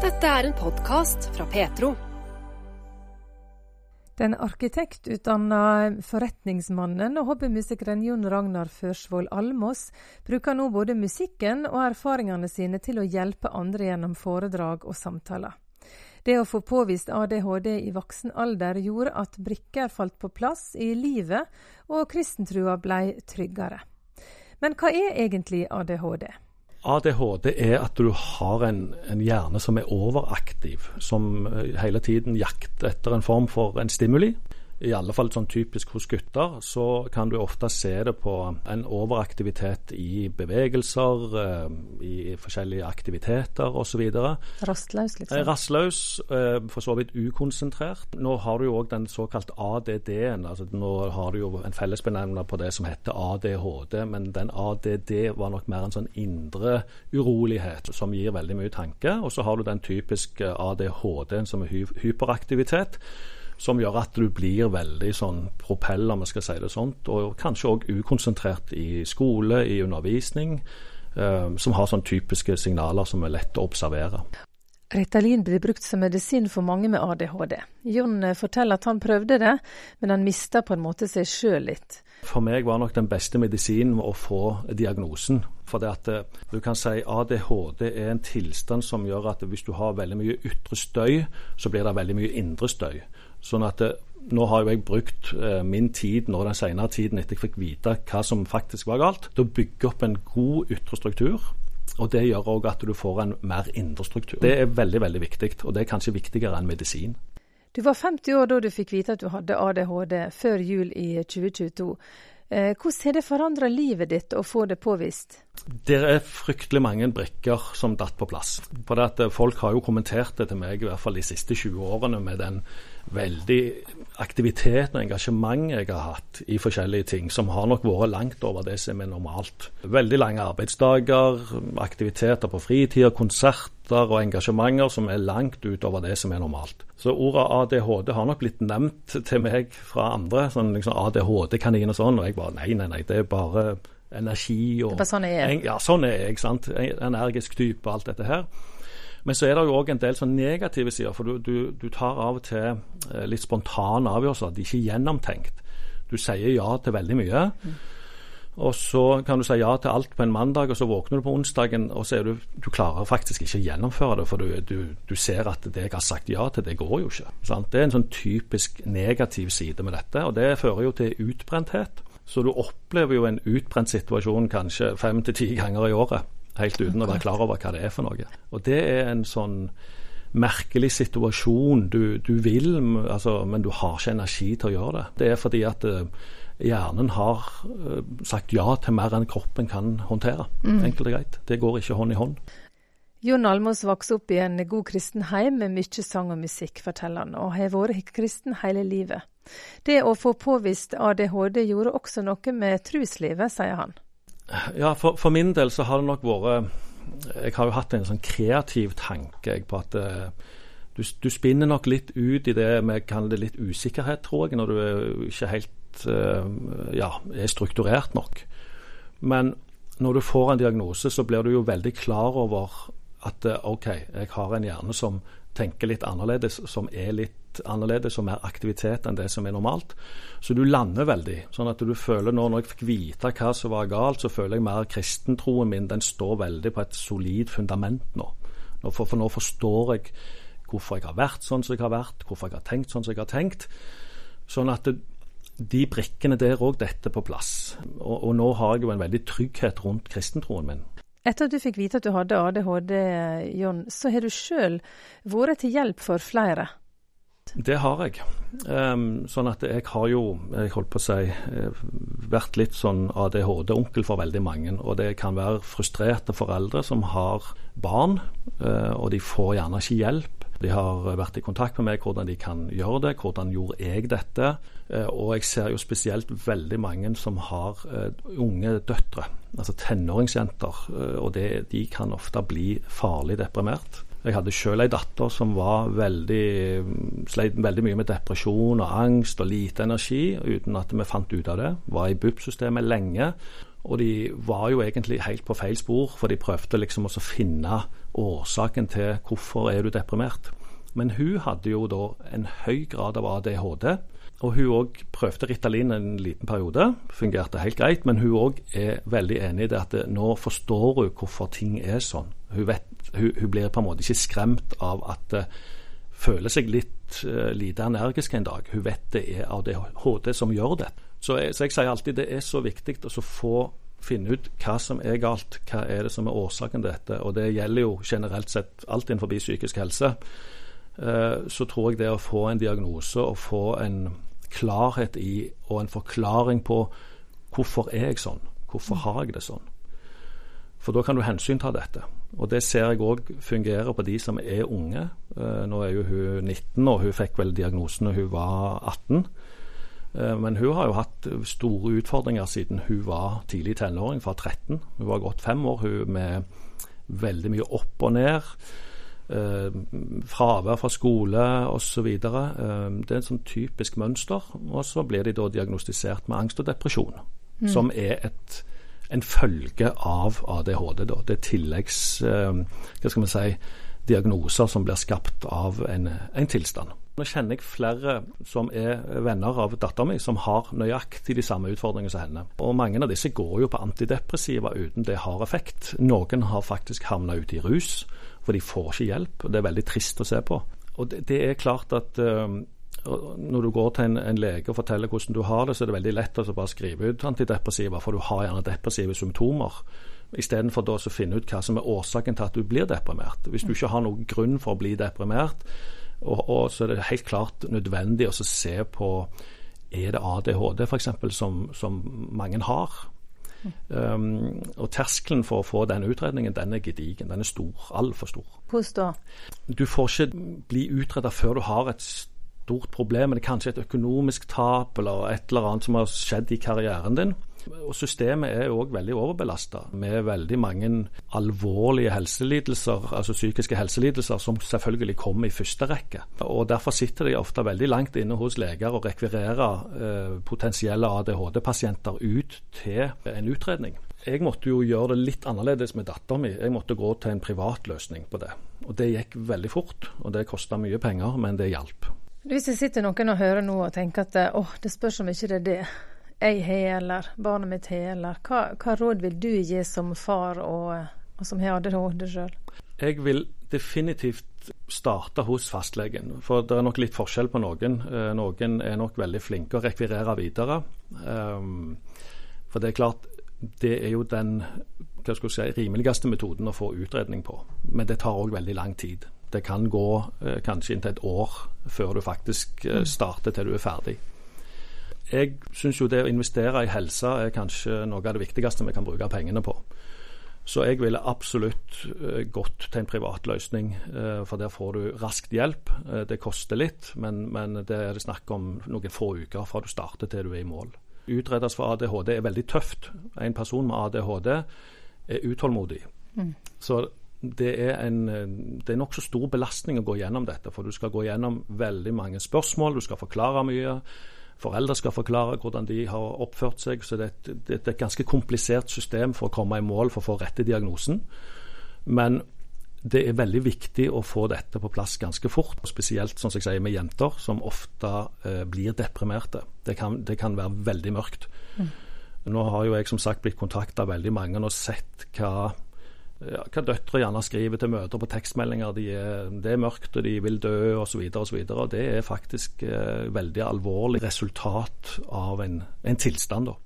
Dette er en podkast fra Petro. Den arkitektutdanna forretningsmannen og hobbymusikeren Jon Ragnar Førsvold Almås bruker nå både musikken og erfaringene sine til å hjelpe andre gjennom foredrag og samtaler. Det å få påvist ADHD i voksen alder gjorde at brikker falt på plass i livet, og kristentrua blei tryggere. Men hva er egentlig ADHD? ADHD er at du har en, en, hjerne som er overaktiv, som eh, hele tiden jakter etter en form for en stimuli i alle fall sånn typisk hos gutter, så kan du ofte se det på en overaktivitet i bevegelser, eh, i forskjellige aktiviteter osv. Rastløs, liksom? Eh, rastløs, eh, for så vidt ukonsentrert. Nå har du jo òg den såkalt ADD-en. altså Nå har du jo en fellesbenevner på det som heter ADHD, men den ADD var nok mer en sånn indre urolighet som gir veldig mye tanke. Og så har du den typiske ADHD-en som er hyperaktivitet som gjør at du blir veldig sånn propeller, om vi skal si det sånt, og kanskje òg ukonsentrert i skole, i undervisning, eh, som har sånn typiske signaler som er lett å observere. Ritalin blir brukt som medisin for mange med ADHD. Jon eh, forteller at han prøvde det, men han mista på en måte seg sjøl litt. For meg var nok den beste medisinen å få diagnosen. For det at eh, du kan si ADHD er en tilstand som gjør at hvis du har veldig mye ytre støy, så blir det veldig mye indre støy. Sånn at det, eh, nå har jeg brukt eh, min tid nå den senere tiden etter jeg fikk vite hva som faktisk var galt, til å bygge opp en god ytre struktur. Og Det gjør òg at du får en mer indre struktur. Det er veldig veldig viktig, og det er kanskje viktigere enn medisin. Du var 50 år da du fikk vite at du hadde ADHD, før jul i 2022. Eh, hvordan har det forandra livet ditt å få det påvist? Det er fryktelig mange brikker som datt på plass. For at Folk har jo kommentert det til meg i hvert fall de siste 20 årene med den veldig aktiviteten og engasjementet jeg har hatt i forskjellige ting, som har nok vært langt over det som er normalt. Veldig lange arbeidsdager, aktiviteter på fritida, konserter og engasjementer som er langt utover det som er normalt. Så ordet ADHD har nok blitt nevnt til meg fra andre, sånn liksom ADHD-kanin og sånn, og jeg bare nei, nei, nei, det er bare energi og Det er bare sånn jeg er? Ja, sånn er jeg. sant? Energisk type og alt dette her. Men så er det jo òg en del sånn negative sider. For du, du, du, tar av og til eh, litt spontane avgjørelser. De er ikke gjennomtenkt. Du sier ja til veldig mye. Mm. Og så kan du si ja til alt på en mandag, og så våkner du på onsdagen, og så er du Du klarer faktisk ikke å gjennomføre det, for du, du, du ser at det jeg har sagt ja til, det går jo ikke. Sant? Det er en sånn typisk negativ side med dette, og det fører jo til utbrenthet. Så du opplever jo en utbrent situasjon kanskje fem til ti ganger i året helt uten å være klar over hva det er for noe. Og det er en sånn merkelig situasjon. Du, du vil, altså, men du har ikke energi til å gjøre det. Det er fordi at uh, hjernen har uh, sagt ja til mer enn kroppen kan håndtere. Mm. Enkelt og greit. Det går ikke hånd i hånd. Jon Almås vokste opp i en god kristen heim med mye sang og musikk, forteller han, og har vært kristen hele livet. Det å få påvist ADHD gjorde også noe med truslivet, sier han. Ja, for, for, min del så har det nok vært Jeg har jo hatt en sånn kreativ tanke på at uh, du, du, spinner nok litt ut i det vi kaller det litt usikkerhet, tror jeg, når du er ikke helt uh, ja, er strukturert nok. Men når du får en diagnose, så blir du jo veldig klar over at uh, OK, jeg har en hjerne som tenker litt annerledes, som er litt annerledes og mer aktivitet enn det som er normalt. Så du lander veldig. sånn at du føler nå, når jeg fikk vite hva som var galt, så føler jeg mer kristentroen min den står veldig på et solid fundament nå. For, for nå forstår jeg hvorfor jeg har vært sånn som jeg har vært, hvorfor jeg har tenkt sånn som jeg har tenkt. Sånn at det, de brikkene der òg detter på plass. Og, og, nå har jeg jo en veldig trygghet rundt kristentroen min. Etter at du fikk vite at du hadde ADHD, John, så har du sjøl vært til hjelp for flere. Det har jeg. Um, sånn at jeg har jo, jeg holdt på å si, eh, vært litt sånn ADHD-onkel for veldig mange. Og det kan være frustrerte foreldre som har barn, uh, og de får gjerne ikke hjelp. De har vært i kontakt med meg hvordan de kan gjøre det, hvordan gjorde jeg dette. Uh, og jeg ser jo spesielt veldig mange som har uh, unge døtre, altså tenåringsjenter. og det, de kan ofte bli farlig deprimert. Jeg hadde selv ei datter som var veldig, sleit veldig mye med depresjon og angst og lite energi, uten at vi fant ut av det. Var i BUP-systemet lenge. Og de var jo egentlig helt på feil spor, for de prøvde liksom å finne årsaken til hvorfor er du deprimert. Men hun hadde jo da en høy grad av ADHD. Og hun òg prøvde Ritalin en liten periode, fungerte helt greit. Men hun òg er veldig enig i det at nå forstår hun hvorfor ting er sånn. Hun, vet, hun, hun blir på en måte ikke skremt av at hun føler seg litt uh, lite energisk en dag. Hun vet det er ADHD som gjør det. Så jeg, så jeg sier alltid det er så viktig å få finne ut hva som er galt, hva er det som er årsaken til dette. Og det gjelder jo generelt sett alt innenfor psykisk helse. Uh, så tror jeg det å få en diagnose og få en klarhet i og en forklaring på hvorfor er jeg sånn, hvorfor har jeg det sånn. For da kan du hensynta dette. Og det ser jeg òg fungerer på de som er unge. Eh, nå er jo hun 19, og hun fikk vel diagnosen da hun var 18. Eh, men hun har jo hatt store utfordringer siden hun var tidlig tenåring, fra 13. Hun var gått fem år hun med veldig mye opp og ned. Eh, fravær fra skole osv. Eh, det er en sånn typisk mønster. Og så blir de da diagnostisert med angst og depresjon, mm. som er et, en følge av ADHD. Da. Det er tilleggs hva skal man si, diagnoser som blir skapt av en, en tilstand. Nå kjenner jeg flere som er venner av dattera mi, som har nøyaktig de samme utfordringene som henne. Og mange av disse går jo på antidepressiva uten det har effekt. Noen har faktisk havna ute i rus for de får ikke hjelp. og Det er veldig trist å se på. Og Det, det er klart at uh, når du går til en, en, lege og forteller hvordan du har det, så er det veldig lett å bare skrive ut antidepressiva, for du har gjerne depressive symptomer. Istedenfor å finne ut hva som er årsaken til at du blir deprimert. Hvis du ikke har noen grunn for å bli deprimert, og, og så er det helt klart nødvendig å se på er det ADHD f.eks. Som, som mange har. Um, og terskelen for å få den utredningen, den er gedigen. Den er stor. Altfor stor. Hvordan da? Du får ikke bli utreda før du har et stort problem. Det er kanskje et økonomisk tap eller et eller annet som har skjedd i karrieren din. Og Systemet er òg veldig overbelasta med veldig mange alvorlige helselidelser, altså psykiske helselidelser, som selvfølgelig kommer i første rekke. Og Derfor sitter de ofte veldig langt inne hos leger og rekvirerer eh, potensielle ADHD-pasienter ut til en utredning. Jeg måtte jo gjøre det litt annerledes med datteren min. Jeg måtte gå til en privat løsning på det. Og Det gikk veldig fort, og det kosta mye penger, men det hjalp. Hvis det sitter noen og hører nå og tenker at åh, det spørs om ikke det er det jeg har, eller barnet mitt har, eller hva, hva, råd vil du gi som far og, og som har ADHD sjøl? Jeg vil definitivt starte hos fastlegen, for det er nok litt forskjell på noen. Eh, noen er nok veldig flinke å rekvirere videre. Um, for det er klart, det er jo den hva skal si, rimeligste metoden å få utredning på. Men det tar òg veldig lang tid. Det kan gå eh, kanskje inntil et år før du faktisk eh, starter til du er ferdig jeg syns jo det å investere i helse er kanskje noe av det viktigste vi kan bruke pengene på. Så jeg ville absolutt uh, gått til en privat løsning, uh, for der får du raskt hjelp. Uh, det koster litt, men, men, det er det snakk om noen få uker fra du starter til du er i mål. Utredes for ADHD er veldig tøft. En person med ADHD er utålmodig. Mm. Så det er en det er nokså stor belastning å gå gjennom dette, for du skal gå gjennom veldig mange spørsmål, du skal forklare mye. Foreldre skal forklare hvordan de har oppført seg. Så det er, et, det er et ganske komplisert system for å komme i mål for å få rette diagnosen. Men det er veldig viktig å få dette på plass ganske fort. Spesielt som jeg sier, med jenter, som ofte eh, blir deprimerte. Det kan, det kan, være veldig mørkt. Mm. Nå har jo jeg som sagt blitt kontakta veldig mange og sett hva ja, hva døtre gjerne skriver til møter på tekstmeldinger. De er, det er mørkt, og de vil dø osv. Det er faktisk eh, veldig alvorlig resultat av en, en tilstand. da.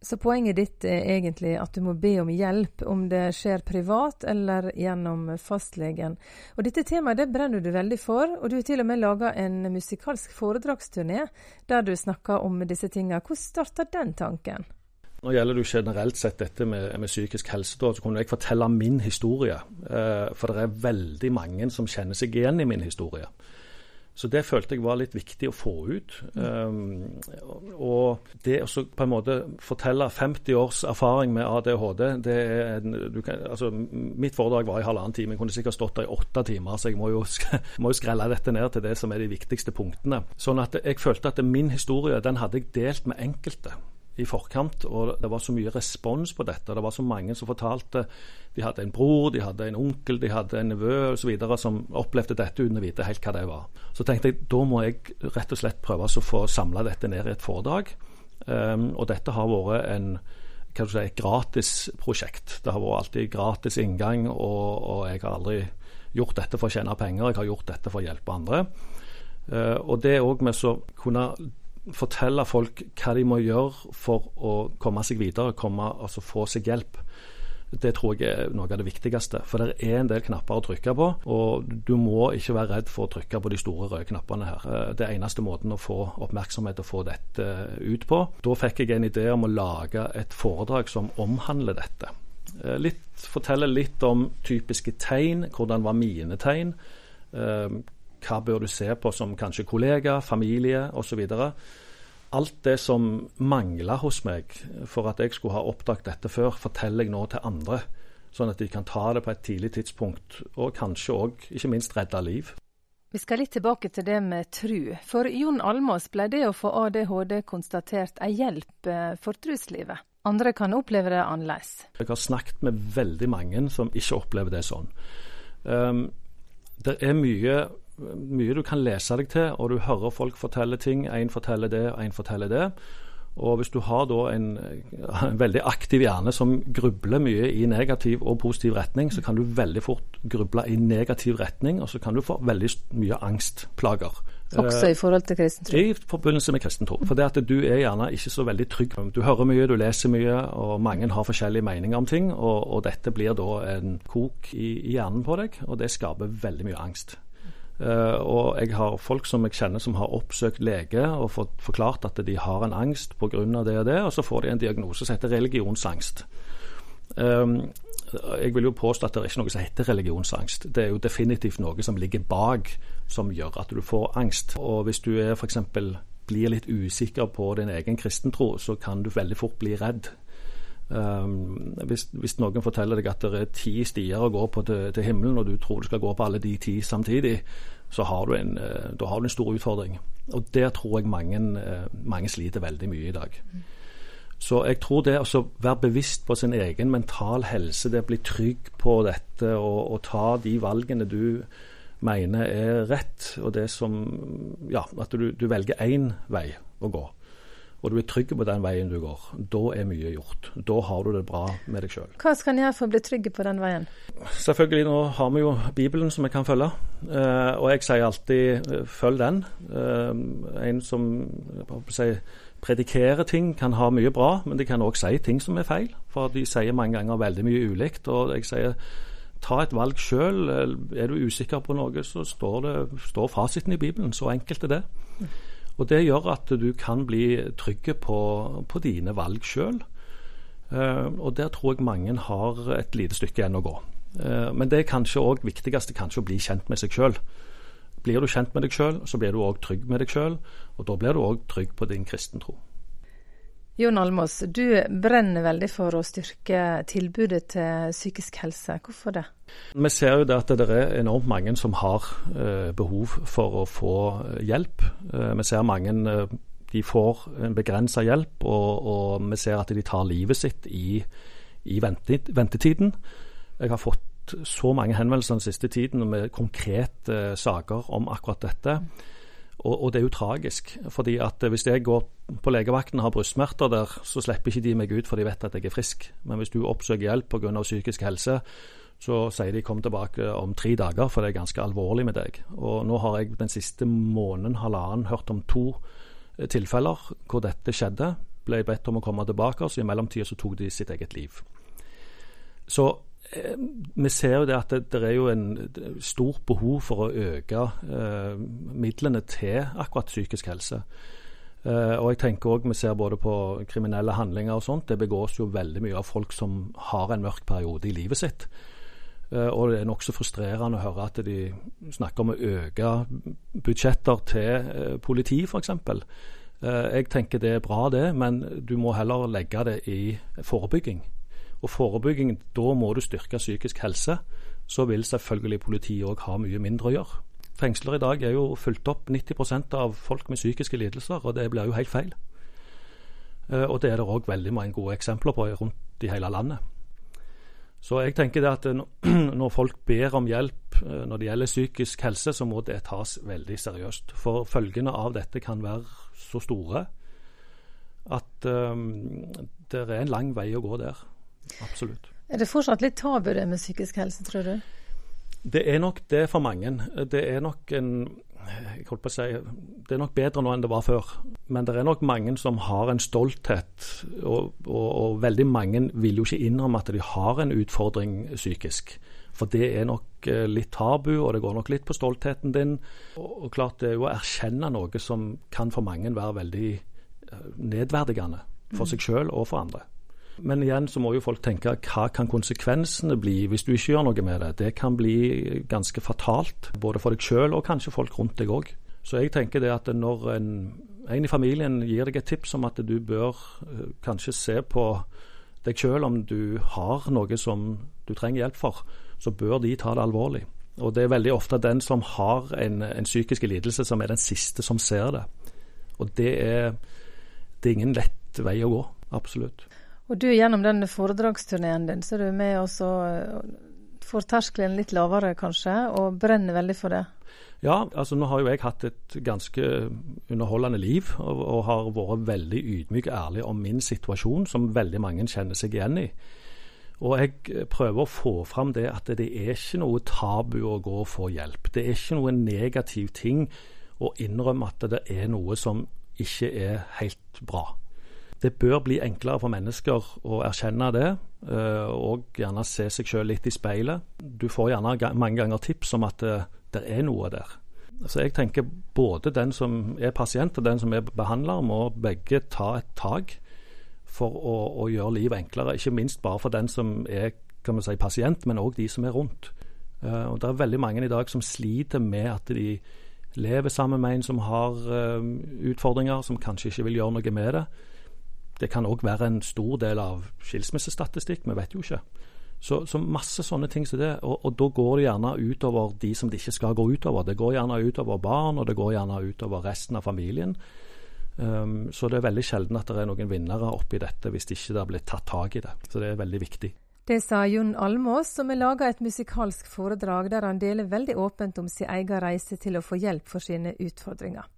Så poenget ditt er egentlig at du må be om hjelp, om det skjer privat eller gjennom fastlegen. Og dette temaet det brenner du veldig for, og du har til og med laga en musikalsk foredragsturné der du snakker om disse tingene. Hvordan starta den tanken? Nå gjelder det jo generelt sett dette med, med psykisk helse. Da, så kunne jeg fortelle min historie. Eh, for det er veldig mange som kjenner seg igjen i min historie. Så det følte jeg var litt viktig å få ut. Um, og det å på en måte fortelle 50 års erfaring med ADHD det er en, kan, altså, Mitt foredrag var i halvannen time. Jeg kunne sikkert stått der i åtte timer, så jeg må jo, må jo skrelle dette ned til det som er de viktigste punktene. Sånn at jeg følte at min historie den hadde jeg delt med enkelte i forkant, og det var så mye respons på dette. Det var så mange som fortalte de hadde en bror, de hadde en onkel, de hadde en nevø osv. som opplevde dette uten å vite helt hva det var. Så tenkte jeg da må jeg rett og slett prøve å få samla dette ned i et foredrag. Um, og dette har vært en hva du si, et gratis prosjekt. Det har vært alltid gratis inngang, og, og jeg har aldri gjort dette for å tjene penger, jeg har gjort dette for å hjelpe andre. Uh, og det òg med å kunne fortelle folk hva de må gjøre for å komme seg videre, komme, altså få seg hjelp. Det tror jeg er noe av det viktigste. For det er en del knapper å trykke på, og du må ikke være redd for å trykke på de store røde knappene her. Eh, det er eneste måten å få oppmerksomhet og få dette ut på. Da fikk jeg en idé om å lage et foredrag som omhandler dette. Eh, litt, fortelle litt om typiske tegn, hvordan var mine tegn. Hva bør du se på som kanskje kollega, familie osv. Alt det som mangla hos meg for at jeg skulle ha oppdaget dette før, forteller jeg nå til andre. Sånn at de kan ta det på et tidlig tidspunkt, og kanskje òg, ikke minst, redde liv. Vi skal litt tilbake til det med tru. For Jon Almås ble det å få ADHD konstatert ei hjelp eh, for truslivet. Andre kan oppleve det annerledes. Jeg har snakket med veldig mange som ikke opplever det sånn. Um, det er mye mye du kan lese deg til, og du hører folk fortelle ting. Én forteller det, én forteller det. Og hvis du har da en, en, veldig aktiv hjerne som grubler mye i negativ og positiv retning, så kan du veldig fort gruble i negativ retning, og så kan du få veldig mye angstplager. Også i forhold til kristen tro? I forbindelse med kristen tro. For det at du er gjerne ikke så veldig trygg. Du hører mye, du leser mye, og mange har forskjellige meninger om ting. Og, og dette blir da en kok i, i hjernen på deg, og det skaper veldig mye angst. Uh, og jeg har folk som jeg kjenner som har oppsøkt lege og fått forklart at de har en angst pga. det og det, og så får de en diagnose som heter religionsangst. Um, jeg vil jo påstå at det er ikke noe som heter religionsangst. Det er jo definitivt noe som ligger bak som gjør at du får angst. Og hvis du er f.eks. blir litt usikker på din egen kristentro, så kan du veldig fort bli redd. Um, hvis, hvis, noen forteller deg at det er ti stier å gå på til, til, himmelen, og du tror du skal gå på alle de ti samtidig, så har du en, uh, da har du en stor utfordring. Og der tror jeg mange, uh, mange sliter veldig mye i dag. Så jeg tror det å være bevisst på sin egen mental helse, det å bli trygg på dette og, og ta de valgene du mener er rett, og det som Ja, at du, du velger én vei å gå og du er trygg på den veien du går, da er mye gjort. Da har du det bra med deg sjøl. Hva skal en gjøre for å bli trygg på den veien? Selvfølgelig, nå har vi jo Bibelen som vi kan følge. Uh, og jeg sier alltid uh, følg den. Uh, en som si, predikerer ting kan ha mye bra, men de kan òg si ting som er feil. For de sier mange ganger veldig mye ulikt. Og jeg sier ta et valg sjøl. Er du usikker på noe, så står, det, står fasiten i Bibelen. Så enkelt er det. Og Det gjør at du kan bli trygge på, på dine valg sjøl. Uh, eh, og der tror jeg mange har et lite stykke igjen å gå. Uh, men det er kanskje òg viktigste kanskje å bli kjent med seg sjøl. Blir du kjent med deg sjøl, så blir du òg trygg med deg sjøl. Og da blir du òg trygg på din kristentro. Jon Almås, du brenner veldig for å styrke tilbudet til psykisk helse. Hvorfor det? Vi ser jo det at det er enormt mange som har eh, behov for å få eh, hjelp. Eh, vi ser mange de får en begrensa hjelp, og, og, vi ser at de tar livet sitt i, i ventetiden. Jeg har fått så mange henvendelser den siste tiden med konkrete saker om akkurat dette. Og, og, det er jo tragisk. fordi at Hvis jeg går på legevakten og har brystsmerter der, så slipper ikke de meg ut, for de vet at jeg er frisk. Men hvis du oppsøker hjelp pga. psykisk helse, så sier de kom tilbake om tre dager, for det er ganske alvorlig med deg. Og Nå har jeg den siste måneden, halvannen, hørt om to eh, tilfeller hvor dette skjedde. Ble bedt om å komme tilbake, så i mellomtida så tok de sitt eget liv. Så vi ser jo det at det, det, er jo en stort behov for å øke eh, midlene til akkurat psykisk helse. Eh, og jeg tenker også, Vi ser både på kriminelle handlinger og sånt. Det begås jo veldig mye av folk som har en mørk periode i livet sitt. Eh, og det er nokså frustrerende å høre at de snakker om å øke budsjetter til eh, politi, f.eks. Jeg tenker det er bra, det, men du må heller legge det i forebygging. Og forebygging, da må du styrke psykisk helse. Så vil selvfølgelig politiet òg ha mye mindre å gjøre. Fengsler i dag er jo fulgt opp 90% av folk med psykiske lidelser, og det blir jo helt feil. Og det er det òg veldig mange gode eksempler på rundt i hele landet. Så jeg tenker det at når folk ber om hjelp eh, når det gjelder psykisk helse, så må det tas veldig seriøst. For følgene av dette kan være så store at um, det er en lang vei å gå der. Absolutt. Er det fortsatt litt tabu det med psykisk helse, tror du? Det er nok det for mange. Det er nok en jeg holdt på å si, Det er nok bedre nå enn det var før. Men det er nok mange som har en stolthet, og, og, og veldig mange vil jo ikke innrømme at de har en utfordring psykisk. For det er nok eh, litt tabu, og det går nok litt på stoltheten din. Og, og klart det er jo å erkjenne noe som kan for mange være veldig eh, nedverdigende for mm. seg sjøl og for andre. Men igjen så må jo folk tenke hva kan konsekvensene bli hvis du ikke gjør noe med det. Det kan bli ganske fatalt, både for deg sjøl og kanskje folk rundt deg òg. Så jeg tenker det at når en, en, i familien gir deg et tips om at du bør uh, kanskje se på deg sjøl om du har noe som du trenger hjelp for, så bør de ta det alvorlig. Og det er veldig ofte den som har en, en psykisk lidelse, som er den siste som ser det. Og det er, det er ingen lett vei å gå. Absolutt. Og du gjennom den foredragsturneen din, så er du med og så får terskelen litt lavere kanskje, og brenner veldig for det? Ja, altså nå har jo jeg hatt et ganske underholdende liv, og, og har vært veldig ydmyk og ærlig om min situasjon, som veldig mange kjenner seg igjen i. Og jeg prøver å få fram det at det er ikke noe tabu å gå og få hjelp. Det er ikke noe negativ ting å innrømme at det er noe som ikke er helt bra. Det bør bli enklere for mennesker å erkjenne det, eh, og gjerne se seg sjøl litt i speilet. Du får gjerne mange ganger tips om at eh, det er noe der. Så jeg tenker både den som er pasient og den som er behandler, må begge ta et tak for å, å gjøre livet enklere. Ikke minst bare for den som er si, pasient, men òg de som er rundt. Uh, og Det er veldig mange i dag som sliter med at de lever sammen med en som har utfordringer, som kanskje ikke vil gjøre noe med det. Det kan òg være en stor del av skilsmissestatistikk, vi vet jo ikke. Så, så masse sånne ting som det. Og, og, da går det gjerne utover de som det ikke skal gå utover. Det går gjerne utover barn, og det går gjerne utover resten av familien. Um, så det er veldig sjelden at det er noen vinnere oppi dette hvis det ikke har blitt tatt tak i det. Så det er veldig viktig. Det sa Jon Almås, som har laga et musikalsk foredrag der han deler veldig åpent om sin egen reise til å få hjelp for sine utfordringer.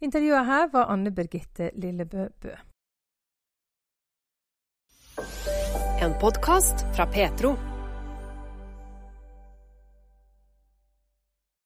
Intervjuet her var Anne Birgitte Lillebø Bø. En podkast fra Petro.